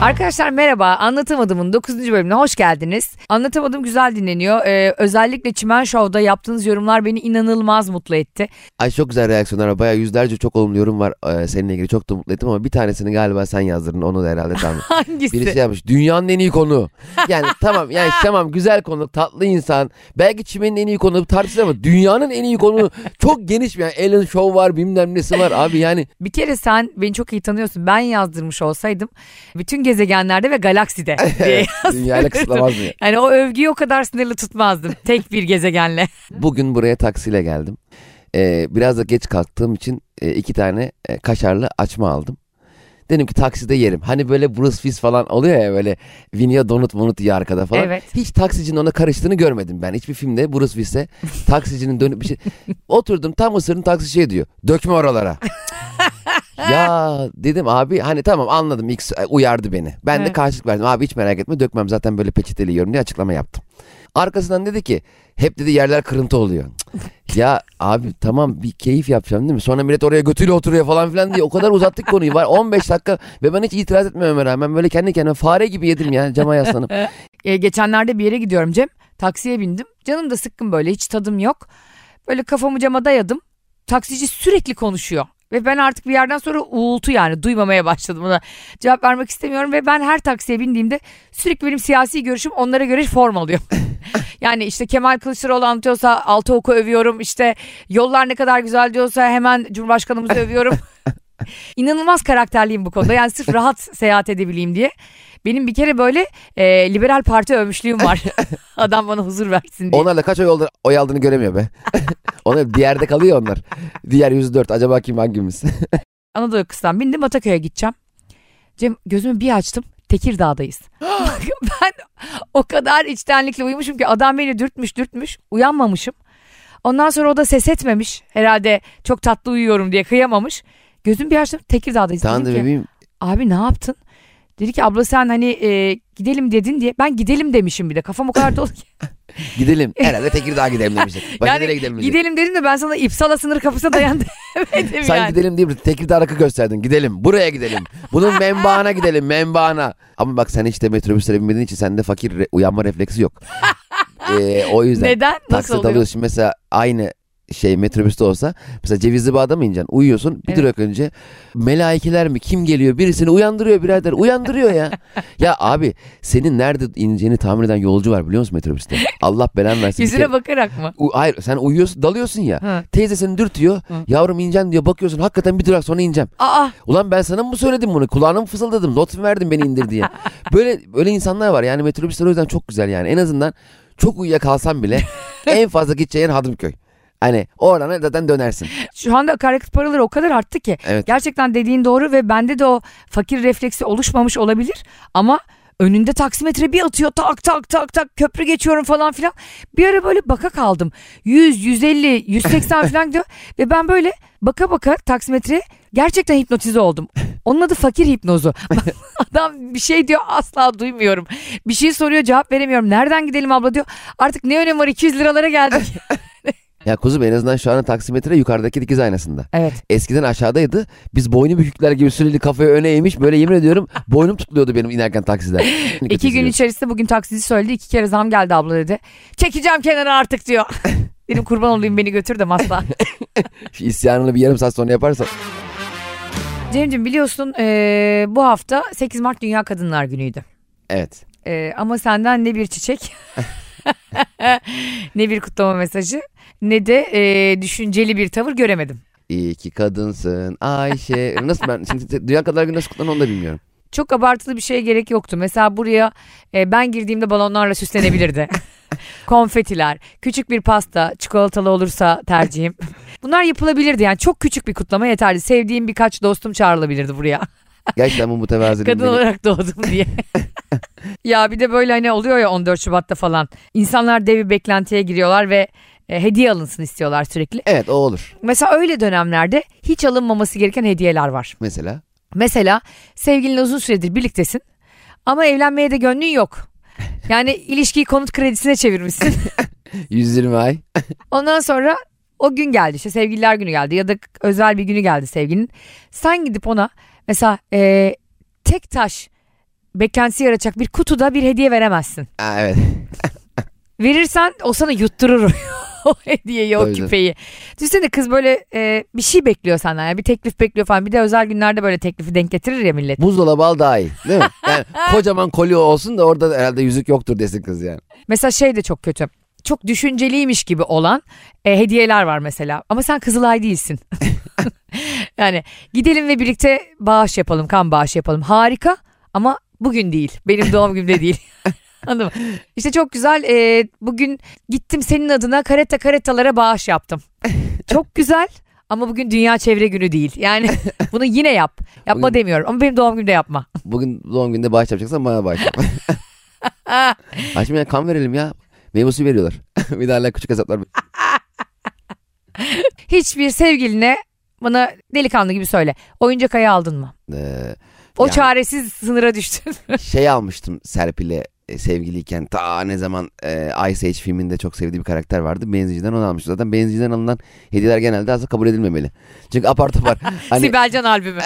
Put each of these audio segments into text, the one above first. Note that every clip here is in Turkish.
Arkadaşlar merhaba. Anlatamadım'ın 9. bölümüne hoş geldiniz. Anlatamadım güzel dinleniyor. Ee, özellikle Çimen Show'da yaptığınız yorumlar beni inanılmaz mutlu etti. Ay çok güzel reaksiyonlar var. Bayağı yüzlerce çok olumlu yorum var ee, seninle ilgili. Çok da mutlu ettim ama bir tanesini galiba sen yazdırdın. Onu da herhalde tamam. Hangisi? Birisi yapmış. Dünyanın en iyi konu. Yani tamam yani tamam güzel konu. Tatlı insan. Belki çimenin en iyi konu tartışılır ama dünyanın en iyi konu çok geniş. Yani Ellen Show var bilmem nesi var abi yani. Bir kere sen beni çok iyi tanıyorsun. Ben yazdırmış olsaydım bütün gezegenlerde ve galakside diye Dünyayla kısıtlamaz mı? Yani o övgüyü o kadar sınırlı tutmazdım. Tek bir gezegenle. Bugün buraya taksiyle geldim. Ee, biraz da geç kalktığım için e, iki tane e, kaşarlı açma aldım. Dedim ki takside yerim. Hani böyle Bruce Willis falan oluyor ya böyle Vinya donut monut diye arkada falan. Evet. Hiç taksicinin ona karıştığını görmedim ben. Hiçbir filmde Bruce Willis'e taksicinin dönüp bir şey... Oturdum tam ısırın taksi şey diyor. Dökme oralara. ya dedim abi hani tamam anladım ilk uyardı beni. Ben de karşılık verdim. Abi hiç merak etme dökmem zaten böyle peçeteli yiyorum diye açıklama yaptım. Arkasından dedi ki hep dedi yerler kırıntı oluyor. Ya abi tamam bir keyif yapacağım değil mi? Sonra millet oraya götüyle oturuyor falan filan diye o kadar uzattık konuyu. Var 15 dakika ve ben hiç itiraz etmememe rağmen böyle kendi kendime fare gibi yedim ya cama yaslanıp. Ee, geçenlerde bir yere gidiyorum Cem. Taksiye bindim. Canım da sıkkın böyle hiç tadım yok. Böyle kafamı cama dayadım. Taksici sürekli konuşuyor. Ve ben artık bir yerden sonra uğultu yani duymamaya başladım ona. Cevap vermek istemiyorum ve ben her taksiye bindiğimde sürekli benim siyasi görüşüm onlara göre form alıyor. yani işte Kemal Kılıçdaroğlu anlatıyorsa altı oku övüyorum. İşte yollar ne kadar güzel diyorsa hemen Cumhurbaşkanımızı övüyorum. İnanılmaz karakterliyim bu konuda. Yani sırf rahat seyahat edebileyim diye. Benim bir kere böyle e, liberal parti övmüşlüğüm var. Adam bana huzur versin diye. Onlarla kaç oy, oldu, oy aldığını göremiyor be. onlar diğerde kalıyor onlar. Diğer 104 acaba kim hangimiz? Anadolu yakasından bindim Ataköy'e gideceğim. Cem gözümü bir açtım. Tekirdağ'dayız. ben o kadar içtenlikle uyumuşum ki adam beni dürtmüş dürtmüş. Uyanmamışım. Ondan sonra o da ses etmemiş. Herhalde çok tatlı uyuyorum diye kıyamamış. Gözüm bir açtım Tekirdağ'dayız. tamam da bebeğim Abi ne yaptın? Dedi ki abla sen hani e, gidelim dedin diye. Ben gidelim demişim bir de. Kafam o kadar dolu ki. gidelim. Herhalde Tekirdağ'a gidelim demiştik. Başka nereye gidelim diyecek. gidelim dedim de ben sana İpsala sınır kapısına dayan demedim Sen yani. gidelim deyip Tekirdağ rakı gösterdin. Gidelim. Buraya gidelim. Bunun menbaına gidelim. Menbaına. Ama bak sen işte metrobüslere binmediğin için sende fakir re- uyanma refleksi yok. Ee, o yüzden. Neden? Nasıl oluyor? alıyorsun mesela aynı şey metrobüste olsa mesela Cevizli Bağ'da mı ineceksin? Uyuyorsun bir Evet. durak önce melaikeler mi kim geliyor birisini uyandırıyor birader uyandırıyor ya. ya abi senin nerede ineceğini tahmin eden yolcu var biliyor musun metrobüste? Allah belanı versin. Yüzüne kere- bakarak mı? U- hayır sen uyuyorsun dalıyorsun ya. Hı. Teyze seni dürtüyor. Hı. Yavrum ineceksin diyor bakıyorsun hakikaten bir durak sonra ineceğim. Aa Ulan ben sana mı söyledim bunu? Kulağına mı fısıldadım? Not mu verdin beni indir diye. Böyle böyle insanlar var. Yani metrobüsler o yüzden çok güzel yani. En azından çok uyuyakalsan bile en fazla gideceğin Hadımköy. Hani oradan zaten dönersin. şu anda akaryakıt paraları o kadar arttı ki. Evet. Gerçekten dediğin doğru ve bende de o fakir refleksi oluşmamış olabilir. Ama önünde taksimetre bir atıyor tak tak tak tak köprü geçiyorum falan filan. Bir ara böyle baka kaldım. 100, 150, 180 falan gidiyor. Ve ben böyle baka baka taksimetreye gerçekten hipnotize oldum. Onun adı fakir hipnozu. Adam bir şey diyor asla duymuyorum. Bir şey soruyor cevap veremiyorum. Nereden gidelim abla diyor. Artık ne önemi var 200 liralara geldik. Ya kuzum en azından şu an taksimetre yukarıdaki dikiz aynasında. evet. Eskiden aşağıdaydı. Biz boynu bükükler gibi sürekli kafayı öne eğmiş. Böyle yemin ediyorum boynum tutuluyordu benim inerken taksiden. İki gün içerisinde bugün taksici söyledi. iki kere zam geldi abla dedi. Çekeceğim kenara artık diyor. Dedim kurban olayım beni götür de masla. Şu isyanını bir yarım saat sonra yaparsan. Cemciğim biliyorsun eee, bu hafta 8 Mart Dünya Kadınlar Günü'ydü. Evet. Eee, ama senden ne bir çiçek ne bir kutlama mesajı ne de eee, düşünceli bir tavır göremedim. İyi ki kadınsın Ayşe. Nasıl ben şimdi Dünya Kadınlar Günü nasıl kutlanır onu da bilmiyorum. Çok abartılı bir şeye gerek yoktu. Mesela buraya e, ben girdiğimde balonlarla süslenebilirdi. Konfetiler, küçük bir pasta, çikolatalı olursa tercihim. Bunlar yapılabilirdi yani çok küçük bir kutlama yeterli. Sevdiğim birkaç dostum çağrılabilirdi buraya. Gerçekten bu mütevaziliğin Kadın beni- olarak doğdum diye. ya bir de böyle hani oluyor ya 14 Şubat'ta falan. İnsanlar dev bir beklentiye giriyorlar ve e, hediye alınsın istiyorlar sürekli. Evet o olur. Mesela öyle dönemlerde hiç alınmaması gereken hediyeler var. Mesela. Mesela sevgilinle uzun süredir birliktesin ama evlenmeye de gönlün yok. Yani ilişkiyi konut kredisine çevirmişsin. 120 ay. Ondan sonra o gün geldi işte sevgililer günü geldi ya da özel bir günü geldi sevgilinin. Sen gidip ona mesela e, tek taş beklentisi yaratacak bir kutuda bir hediye veremezsin. Ha, evet. Verirsen o sana yutturur o hediyeyi, o canım. küpeyi. Düşünsene kız böyle e, bir şey bekliyor senden. Yani bir teklif bekliyor falan. Bir de özel günlerde böyle teklifi denk getirir ya millet. Buzdolabı al daha iyi. Değil mi? Yani kocaman kolye olsun da orada herhalde yüzük yoktur desin kız yani. Mesela şey de çok kötü. Çok düşünceliymiş gibi olan e, hediyeler var mesela. Ama sen Kızılay değilsin. yani gidelim ve birlikte bağış yapalım, kan bağışı yapalım. Harika ama bugün değil. Benim doğum günümde değil. Anladın mı? İşte çok güzel. e, bugün gittim senin adına kareta karetalara bağış yaptım. Çok güzel. Ama bugün Dünya Çevre Günü değil. Yani bunu yine yap. Yapma Bugün- demiyorum ama benim doğum günümde yapma. Bugün doğum gününde bağış yapacaksan bana bağış yap. Haşim ya kan verelim ya. Meyve suyu veriyorlar. bir daha küçük hesaplar. Hiçbir sevgiline bana delikanlı gibi söyle. Oyuncak ayı aldın mı? Ee, O Yani- çaresiz sınıra düştün. şey almıştım Serpil'e sevgiliyken ta ne zaman e, Ice Age filminde çok sevdiği bir karakter vardı. Benzinciden onu almıştım. Zaten benzinciden alınan hediyeler genelde aslında kabul edilmemeli. Çünkü apar topar hani Sibelcan albümü.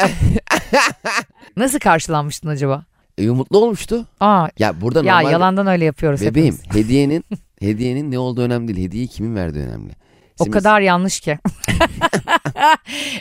Nasıl karşılanmıştın acaba? e, mutlu olmuştu. Aa, Ya burada ya yalandan öyle yapıyoruz bebeğim hepimiz. hediyenin hediyenin ne olduğu önemli değil. Hediyeyi kimin verdiği önemli. O Şimdi- kadar yanlış ki.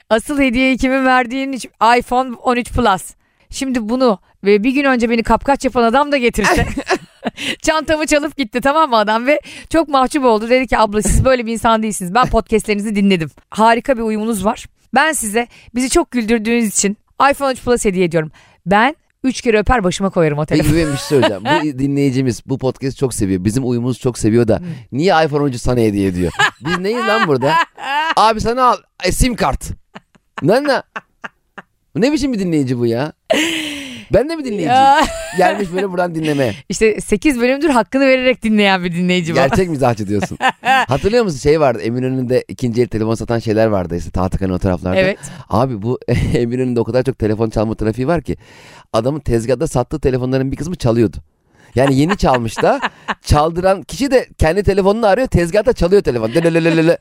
Asıl hediyeyi kimin verdiğin için iPhone 13 Plus. Şimdi bunu ve bir gün önce beni kapkaç yapan adam da getirse. Çantamı çalıp gitti tamam mı adam ve çok mahcup oldu. Dedi ki abla siz böyle bir insan değilsiniz. Ben podcastlerinizi dinledim. Harika bir uyumunuz var. Ben size bizi çok güldürdüğünüz için iPhone 13 Plus hediye ediyorum. Ben üç kere öper başıma koyarım o telefonu. Peki bir şey söyleyeceğim. Bu dinleyicimiz bu podcast çok seviyor. Bizim uyumumuzu çok seviyor da niye iPhone 13 sana hediye ediyor? Biz neyiz lan burada? Abi sana al e, sim kart. Ne ne? Ne biçim bir dinleyici bu ya? Ben de mi dinleyiciyim? Ya. Gelmiş böyle buradan dinlemeye. İşte 8 bölümdür hakkını vererek dinleyen bir dinleyici var. Gerçek mizahçı diyorsun. Hatırlıyor musun şey vardı Eminönü'nde ikinci el telefon satan şeyler vardı işte Tahtakale'nin o taraflarda. Evet. Abi bu Eminönü'nde o kadar çok telefon çalma trafiği var ki adamın tezgahta sattığı telefonların bir kısmı çalıyordu. Yani yeni çalmış da çaldıran kişi de kendi telefonunu arıyor tezgahta çalıyor telefon. Lelelelele.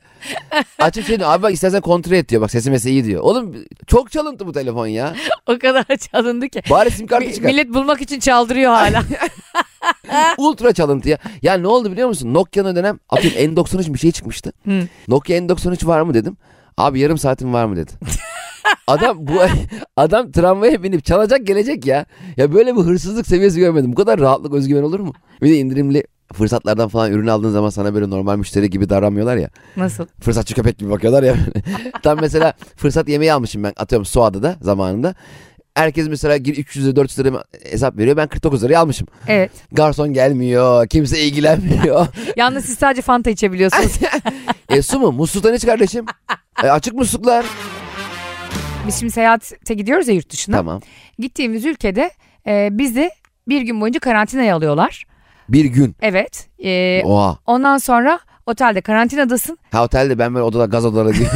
Açıp şey diyor abi bak istersen kontrol et diyor bak sesi mesela iyi diyor. Oğlum çok çalıntı bu telefon ya. O kadar çalındı ki. Bari sim kartı Mi- çıkar. Millet bulmak için çaldırıyor hala. Ultra çalıntı ya. Ya ne oldu biliyor musun? Nokia'nın o dönem atıyorum N93 bir şey çıkmıştı. Hı. Nokia N93 var mı dedim. Abi yarım saatin var mı dedi. Adam bu adam tramvaya binip çalacak gelecek ya. Ya böyle bir hırsızlık seviyesi görmedim. Bu kadar rahatlık özgüven olur mu? Bir de indirimli fırsatlardan falan ürün aldığın zaman sana böyle normal müşteri gibi davranmıyorlar ya. Nasıl? Fırsatçı köpek gibi bakıyorlar ya. Tam mesela fırsat yemeği almışım ben atıyorum Suada'da zamanında. Herkes mesela gir 300 lira 400 lira hesap veriyor. Ben 49 liraya almışım. Evet. Garson gelmiyor. Kimse ilgilenmiyor. Yalnız siz sadece Fanta içebiliyorsunuz. e su mu? Musluktan iç kardeşim. E, açık musluklar. Biz şimdi seyahate gidiyoruz ya yurt dışına. Tamam. Gittiğimiz ülkede e, bizi bir gün boyunca karantinaya alıyorlar. Bir gün. Evet. E, Oha. ondan sonra otelde karantinadasın. Ha otelde ben böyle odada gaz odaları diyor.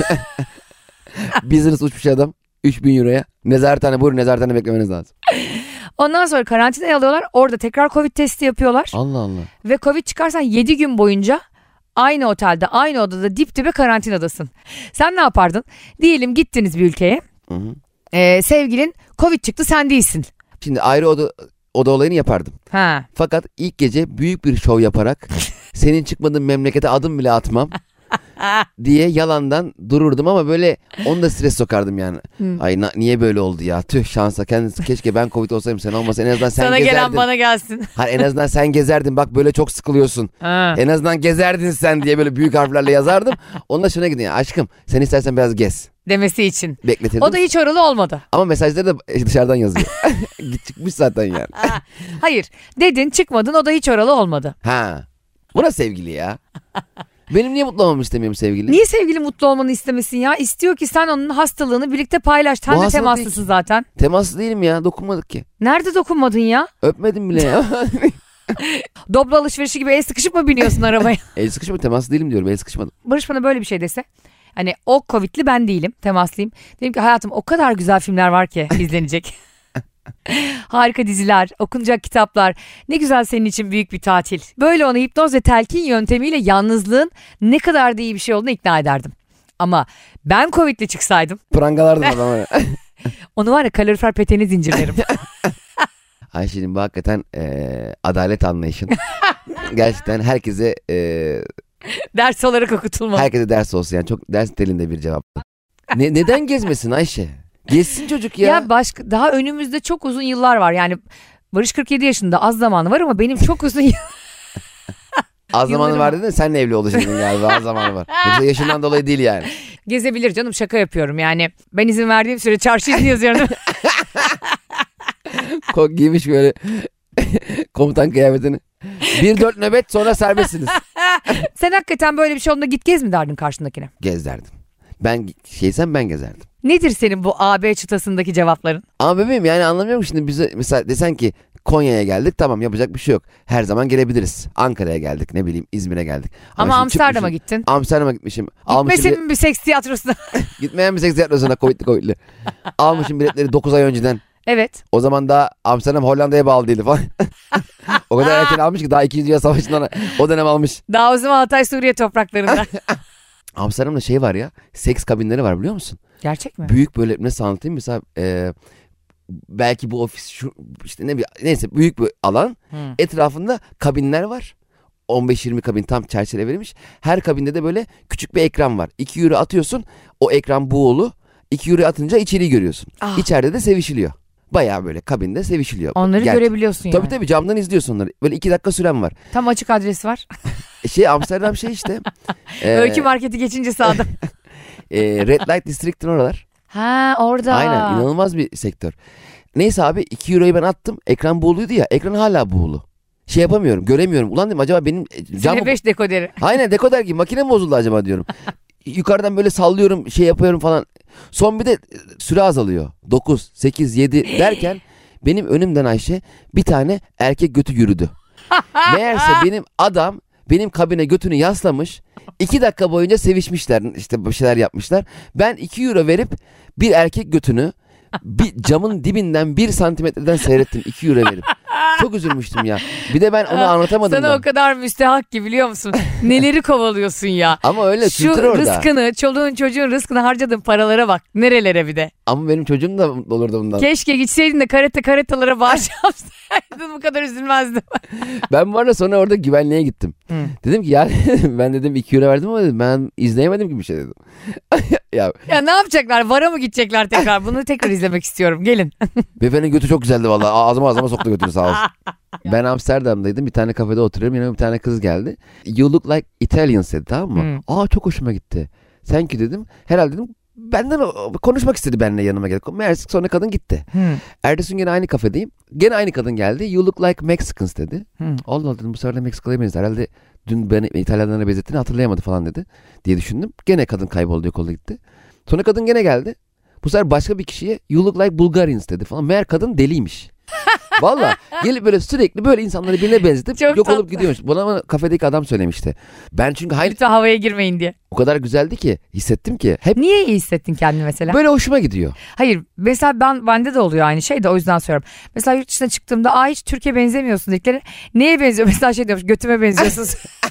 Business uçmuş adam. 3000 euroya. Nezarethane buyurun nezarethane beklemeniz lazım. Ondan sonra karantinaya alıyorlar. Orada tekrar Covid testi yapıyorlar. Allah Allah. Ve Covid çıkarsan 7 gün boyunca aynı otelde, aynı odada dip dibe karantinadasın. Sen ne yapardın? Diyelim gittiniz bir ülkeye. Hı hı. E, sevgilin Covid çıktı sen değilsin. Şimdi ayrı oda, oda olayını yapardım. Ha. Fakat ilk gece büyük bir şov yaparak senin çıkmadığın memlekete adım bile atmam diye yalandan dururdum ama böyle onu da stres sokardım yani. Hı. Ay na- niye böyle oldu ya? Tüh şansa kendisi keşke ben Covid olsaydım sen olmasa en azından sen Sana gezerdin. gelen bana gelsin. Ha, en azından sen gezerdin bak böyle çok sıkılıyorsun. Ha. En azından gezerdin sen diye böyle büyük harflerle yazardım. Onunla şuna gidin ya aşkım sen istersen biraz gez. Demesi için. Bekletirdim. O da hiç oralı olmadı. Ama mesajları da dışarıdan yazıyor. Git çıkmış zaten yani. Hayır. Dedin çıkmadın o da hiç oralı olmadı. Ha. Bu da sevgili ya. Benim niye mutlu olmamı istemiyorum sevgili? Niye sevgili mutlu olmanı istemesin ya? İstiyor ki sen onun hastalığını birlikte paylaş. Sen de temaslısın değil. zaten. Temaslı değilim ya dokunmadık ki. Nerede dokunmadın ya? Öpmedim bile ya. Doblo alışverişi gibi el sıkışıp mı biniyorsun arabaya? el sıkışma temaslı değilim diyorum el sıkışmadım. Barış bana böyle bir şey dese. Hani o Covid'li ben değilim. Temaslıyım. Dedim ki hayatım o kadar güzel filmler var ki izlenecek. Harika diziler, okunacak kitaplar. Ne güzel senin için büyük bir tatil. Böyle onu hipnoz ve telkin yöntemiyle yalnızlığın ne kadar da iyi bir şey olduğunu ikna ederdim. Ama ben Covid'li çıksaydım Prangalardım adamı. onu var ya kalorifer peteni zincirlerim. Ayşe'cim bu hakikaten e, adalet anlayışın. Gerçekten herkese e, Ders olarak okutulmalı. herkese ders olsun yani çok ders telinde bir cevap. Ne, neden gezmesin Ayşe? Gezsin çocuk ya. Ya başka daha önümüzde çok uzun yıllar var. Yani Barış 47 yaşında az zamanı var ama benim çok uzun Az zamanı var dedin de senle evli olacaksın galiba az zamanı var. Yoksa yaşından dolayı değil yani. gezebilir canım şaka yapıyorum yani. Ben izin verdiğim süre çarşı izni yazıyorum. değil mi? Ko giymiş böyle komutan kıyafetini. Bir dört nöbet sonra serbestsiniz. Sen hakikaten böyle bir şey olduğunda git gez mi derdin karşındakine? Gez derdim. Ben şeysem ben gezerdim. Nedir senin bu AB çıtasındaki cevapların? Ama bebeğim yani anlamıyorum şimdi bize mesela desen ki Konya'ya geldik tamam yapacak bir şey yok. Her zaman gelebiliriz. Ankara'ya geldik ne bileyim İzmir'e geldik. Ama şimdi Amsterdam'a gittin. Amsterdam'a gitmişim. Gitmesin mi bir seks tiyatrosuna? Gitmeyen bir seks tiyatrosuna Covid'li Covid'li. Almışım biletleri 9 ay önceden. evet. O zaman da Amsterdam Hollanda'ya bağlı değildi falan. o kadar erken almış ki daha 2. Dünya Savaşı'ndan o dönem almış. Daha o zaman Hatay Suriye topraklarında. Amsterdam'da şey var ya seks kabinleri var biliyor musun? Gerçek mi? Büyük böyle nasıl anlatayım mesela e, belki bu ofis şu işte ne bir neyse büyük bir alan Hı. etrafında kabinler var. 15-20 kabin tam çerçeve verilmiş. Her kabinde de böyle küçük bir ekran var. 2 euro atıyorsun o ekran buğulu. 2 euro atınca içeriği görüyorsun. Ah. İçeride de sevişiliyor. Bayağı böyle kabinde sevişiliyor. Onları Gel- görebiliyorsun yani. Tabii tabii camdan izliyorsun onları. Böyle 2 dakika süren var. Tam açık adresi var. Şey Amsterdam şey işte. e, Öykü marketi geçince sağda. e, Red Light District'in oralar. ha orada. Aynen inanılmaz bir sektör. Neyse abi 2 euroyu ben attım. Ekran buğuluydu ya. Ekran hala buğulu. Şey yapamıyorum göremiyorum. Ulan dedim acaba benim e, cam... Sine 5 dekoderi. Aynen dekoder gibi makine mi bozuldu acaba diyorum. Yukarıdan böyle sallıyorum şey yapıyorum falan. Son bir de e, süre azalıyor. 9, 8, 7 derken benim önümden Ayşe bir tane erkek götü yürüdü. Meğerse benim adam benim kabine götünü yaslamış. 2 dakika boyunca sevişmişler işte bir şeyler yapmışlar. Ben 2 euro verip bir erkek götünü bir camın dibinden bir santimetreden seyrettim 2 euro verip. Çok üzülmüştüm ya. Bir de ben onu anlatamadım Sana da. o kadar müstehak ki biliyor musun? Neleri kovalıyorsun ya. Ama öyle Şu kültür orada. rızkını, çoluğun çocuğun rızkını harcadığın paralara bak. Nerelere bir de. Ama benim çocuğum da mutlu olurdu bundan. Keşke gitseydin de karate karatalara bağış yapsaydın bu kadar üzülmezdim. Ben bu arada sonra orada güvenliğe gittim. Hı. Dedim ki ya ben dedim 2 euro verdim ama dedim ben izleyemedim gibi bir şey dedim. ya Ya ne yapacaklar? Vara mı gidecekler tekrar? Bunu tekrar izlemek istiyorum. Gelin. beyefendinin götü çok güzeldi vallahi. Ağzıma ağzıma soktu götünü sağ olsun. ben Amsterdam'daydım bir tane kafede oturuyorum yanıma bir tane kız geldi. You look like Italians dedi tamam mı? Aa çok hoşuma gitti. Thank you dedim. Herhalde dedim benden konuşmak istedi benimle yanıma geldi. Meğerse sonra kadın gitti. Hı. Ertesi gün gene aynı kafedeyim. Gene aynı kadın geldi. You look like Mexicans dedi. Hı. Allah Allah dedim bu sefer de Meksikalı'ya benziyor. Herhalde dün beni İtalyanlarına benzettiğini hatırlayamadı falan dedi diye düşündüm. Gene kadın kayboldu yok oldu gitti. Sonra kadın gene geldi. Bu sefer başka bir kişiye you look like Bulgarians dedi falan. Meğer kadın deliymiş. Valla gelip böyle sürekli böyle insanları birine benzetip Çok yok olup tatlı. gidiyormuş. Bana bana kafedeki adam söylemişti. Ben çünkü hayır Lütfen havaya girmeyin diye. o kadar güzeldi ki hissettim ki hep Niye iyi hissettin kendini mesela? böyle hoşuma gidiyor. Hayır mesela ben bende de oluyor aynı şey de o yüzden söylüyorum. Mesela yurt dışına çıktığımda aa hiç Türkiye benzemiyorsun dedikleri neye benziyor? Mesela şey diyormuş götüme benziyorsunuz.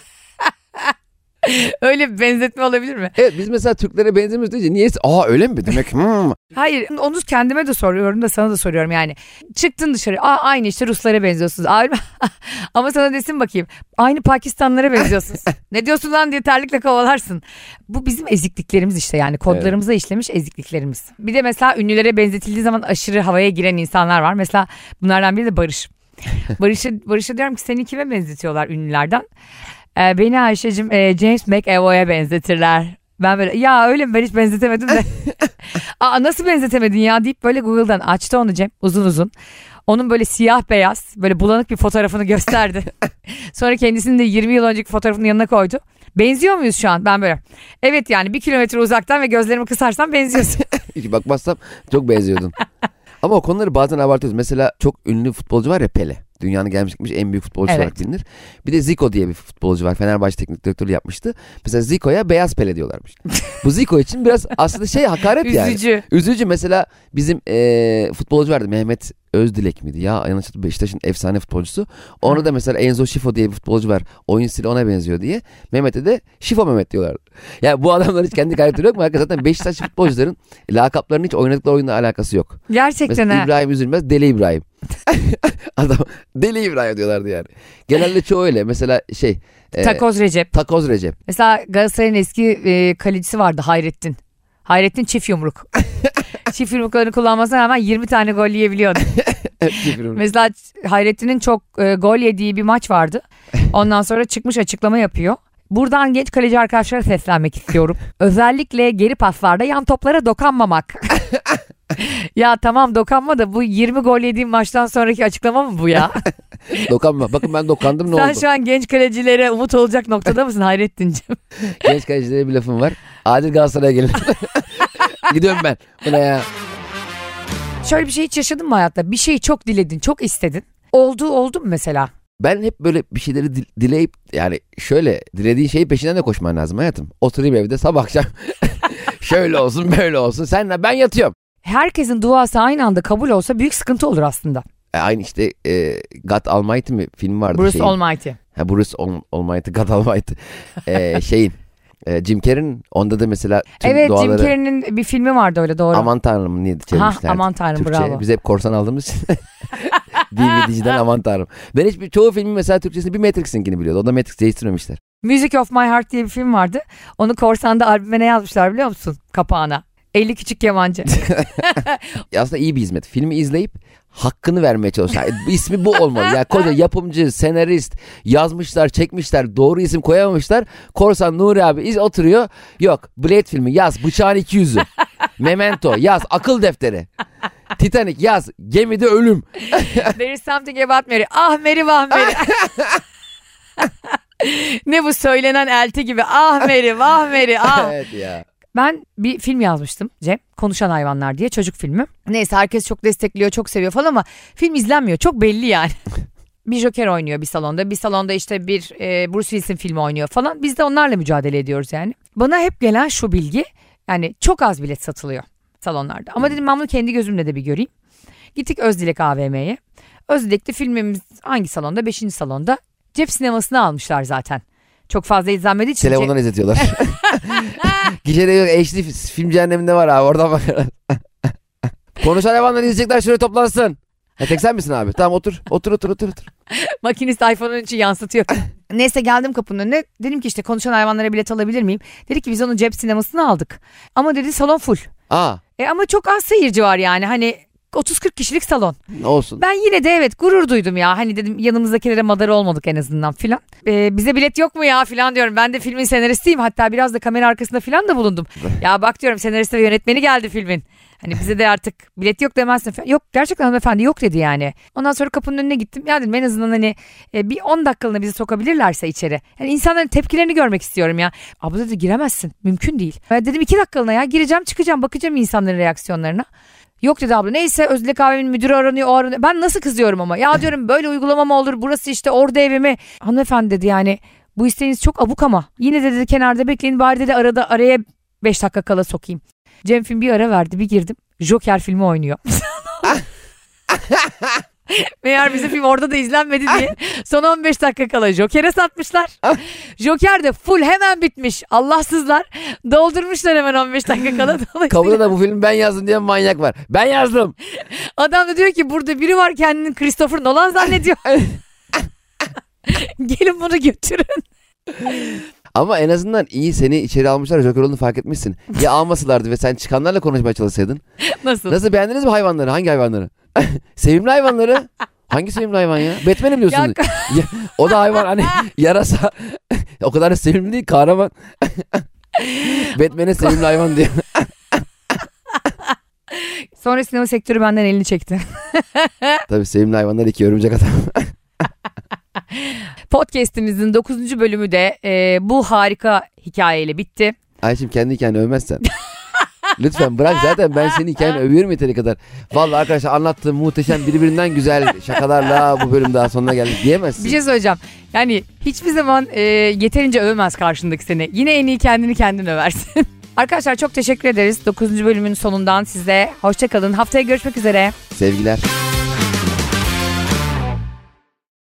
Öyle bir benzetme olabilir mi? Evet biz mesela Türklere benzemiyoruz deyince niyeyse aa öyle mi demek hmm. Hayır onu kendime de soruyorum da sana da soruyorum yani. Çıktın dışarı aa aynı işte Ruslara benziyorsunuz. Ama sana desin bakayım aynı Pakistanlara benziyorsunuz. ne diyorsun lan diye terlikle kovalarsın. Bu bizim ezikliklerimiz işte yani kodlarımıza işlemiş ezikliklerimiz. Bir de mesela ünlülere benzetildiği zaman aşırı havaya giren insanlar var. Mesela bunlardan biri de Barış. Barış'a Barış'a diyorum ki seni kime benzetiyorlar ünlülerden? Ee, beni Ayşe'cim e, James McAvoy'a benzetirler. Ben böyle ya öyle mi ben hiç benzetemedim de. Aa nasıl benzetemedin ya deyip böyle Google'dan açtı onu Cem uzun uzun. Onun böyle siyah beyaz böyle bulanık bir fotoğrafını gösterdi. Sonra kendisini de 20 yıl önceki fotoğrafının yanına koydu. Benziyor muyuz şu an? Ben böyle. Evet yani bir kilometre uzaktan ve gözlerimi kısarsam benziyorsun. Hiç bakmazsam çok benziyordun. Ama o konuları bazen abartıyoruz. Mesela çok ünlü futbolcu var ya Pele. Dünyanın gelmiş gitmiş en büyük futbolcu Evet. olarak bilinir. Bir de Zico diye bir futbolcu var. Fenerbahçe teknik direktörü yapmıştı. Mesela Zico'ya beyaz Pele diyorlarmış. Bu Zico için biraz aslında şey hakaret yani. Üzücü. Üzücü mesela bizim eee, futbolcu vardı Mehmet Özdilek miydi? Ya yanlış. Beşiktaş'ın efsane futbolcusu. Onu da mesela Enzo Şifo diye bir futbolcu var. Oyun stili ona benziyor diye. Mehmet'e de Şifo Mehmet diyorlar. Ya bu adamların hiç kendi karakteri yok mu? Arkadaşlar zaten Beşiktaş futbolcuların lakaplarının hiç oynadıkları oyunla alakası yok. Gerçekten Mesela ha. İbrahim Üzülmez Deli İbrahim. Adam Deli İbrahim diyorlardı yani. Genelde çoğu öyle. Mesela şey e, Takoz Recep. Takoz Recep. Mesela Galatasaray'ın eski e, kalecisi vardı Hayrettin. Hayrettin çift yumruk. çift yumruklarını kullanmasına rağmen 20 tane gol yiyebiliyordu. Mesela Hayrettin'in çok e, gol yediği bir maç vardı. Ondan sonra çıkmış açıklama yapıyor. Buradan genç kaleci arkadaşlara seslenmek istiyorum. Özellikle geri paslarda yan toplara dokanmamak. ya tamam dokanma da bu 20 gol yediğim maçtan sonraki açıklama mı bu ya? Dokanma. Bakın ben dokandım ne Sen oldu? şu an genç kalecilere umut olacak noktada mısın Hayrettin'ciğim? Genç kalecilere bir lafım var. Adil Galatasaray'a gelin. Gidiyorum ben. Bu ne ya? Şöyle bir şey hiç yaşadın mı hayatta? Bir şeyi çok diledin, çok istedin. Oldu oldu mu mesela? Ben hep böyle bir şeyleri dil- dileyip yani şöyle dilediğin şeyi peşinden de koşman lazım hayatım. Oturayım evde sabah akşam şöyle olsun böyle olsun. Senle ben yatıyorum. Herkesin duası aynı anda kabul olsa büyük sıkıntı olur aslında. E, aynı işte e, God Almighty mi film vardı Bruce şeyin. Almighty. Ha, Bruce Al- Almighty, God Almighty. E, şeyin e, Jim Carrey'in onda da mesela tüm Evet duaları Jim Carrey'nin bir filmi vardı öyle doğru. aman tanrım niye çevirmişler. aman tanrım, Türkçe. bravo. Biz hep korsan aldığımız için. DVD'ciden aman tanrım. Ben hiçbir çoğu filmin mesela Türkçesini bir Matrix'inkini biliyordu. O da Matrix değiştirmemişler. Music of My Heart diye bir film vardı. Onu Korsan'da albüme ne yazmışlar biliyor musun? Kapağına. 50 küçük yabancı. aslında iyi bir hizmet. Filmi izleyip hakkını vermeye çalışıyor. Yani ismi bu olmalı. Yani koca yapımcı, senarist yazmışlar, çekmişler, doğru isim koyamamışlar. Korsan Nuri abi iz oturuyor. Yok, Blade filmi yaz, bıçağın iki yüzü. Memento yaz, akıl defteri. Titanic yaz, gemide ölüm. There is something about Mary. Ah Mary vah Mary. ne bu söylenen elti gibi. Ah Mary vah Mary ah. evet ya. Ben bir film yazmıştım Cem. Konuşan Hayvanlar diye çocuk filmi. Neyse herkes çok destekliyor, çok seviyor falan ama film izlenmiyor. Çok belli yani. bir Joker oynuyor bir salonda. Bir salonda işte bir e, Bruce Willis'in filmi oynuyor falan. Biz de onlarla mücadele ediyoruz yani. Bana hep gelen şu bilgi. Yani çok az bilet satılıyor salonlarda. Ama dedim ben bunu kendi gözümle de bir göreyim. Gittik Özdilek AVM'ye. Özdilek'te filmimiz hangi salonda? Beşinci salonda. Cep sinemasını almışlar zaten. Çok fazla izlenmediği için. Telefondan izletiyorlar. Gişede yok HD film cehenneminde var abi oradan bak. Konuşan hayvanları izleyecekler şuraya toplansın. Ha, tek sen misin abi? Tamam otur. Otur otur otur. otur. Makinist iPhone'un için yansıtıyor. Neyse geldim kapının önüne. Dedim ki işte konuşan hayvanlara bilet alabilir miyim? Dedi ki biz onun cep sinemasını aldık. Ama dedi salon full. Aa E ama çok az seyirci var yani hani 30-40 kişilik salon. olsun. Ben yine de evet gurur duydum ya. Hani dedim yanımızdakilere madara olmadık en azından filan. E, bize bilet yok mu ya filan diyorum. Ben de filmin senaristiyim. Hatta biraz da kamera arkasında filan da bulundum. ya bak diyorum senarist ve yönetmeni geldi filmin. Hani bize de artık bilet yok demezsin falan. Yok gerçekten hanımefendi yok dedi yani. Ondan sonra kapının önüne gittim. Ya dedim en azından hani e, bir 10 dakikalığına bizi sokabilirlerse içeri. Yani insanların tepkilerini görmek istiyorum ya. Abla dedi giremezsin. Mümkün değil. Ben dedim 2 dakikalığına ya gireceğim çıkacağım bakacağım insanların reaksiyonlarına. Yok dedi abla neyse Özlek abimin müdürü aranıyor o aranıyor. Ben nasıl kızıyorum ama ya diyorum böyle uygulama mı olur burası işte orada evimi. Hanımefendi dedi yani bu isteğiniz çok abuk ama. Yine de dedi kenarda bekleyin bari dedi arada araya 5 dakika kala sokayım. Cem film bir ara verdi bir girdim. Joker filmi oynuyor. Meğer bizim film orada da izlenmedi diye son 15 dakika kala Joker'e satmışlar. Joker de full hemen bitmiş. Allahsızlar doldurmuşlar hemen 15 dakika kala. Kapıda da bu filmi ben yazdım diye manyak var. Ben yazdım. Adam da diyor ki burada biri var kendini Christopher Nolan zannediyor. Gelin bunu götürün. Ama en azından iyi seni içeri almışlar Joker olduğunu fark etmişsin. Ya almasalardı ve sen çıkanlarla konuşmaya çalışsaydın. Nasıl? Nasıl beğendiniz mi hayvanları? Hangi hayvanları? sevimli hayvanları. Hangi sevimli hayvan ya? Batman'im diyorsun. Ya- Ya, o da hayvan hani yarasa. o kadar da sevimli değil kahraman. Batman'e sevimli hayvan diyor. Sonra sinema sektörü benden elini çekti. Tabii sevimli hayvanlar iki örümcek adam. Podcast'imizin 9. bölümü de e, bu harika hikayeyle bitti. Ayşem kendi hikayeni övmezsen. Lütfen bırak zaten ben senin hikayeni övüyorum yeteri kadar. Vallahi arkadaşlar anlattığım muhteşem birbirinden güzel şakalarla bu bölüm daha sonuna geldik diyemezsin. Bir şey söyleyeceğim. Yani hiçbir zaman e, yeterince övmez karşındaki seni. Yine en iyi kendini kendin översin. Arkadaşlar çok teşekkür ederiz. 9. bölümün sonundan size hoşçakalın. Haftaya görüşmek üzere. Sevgiler.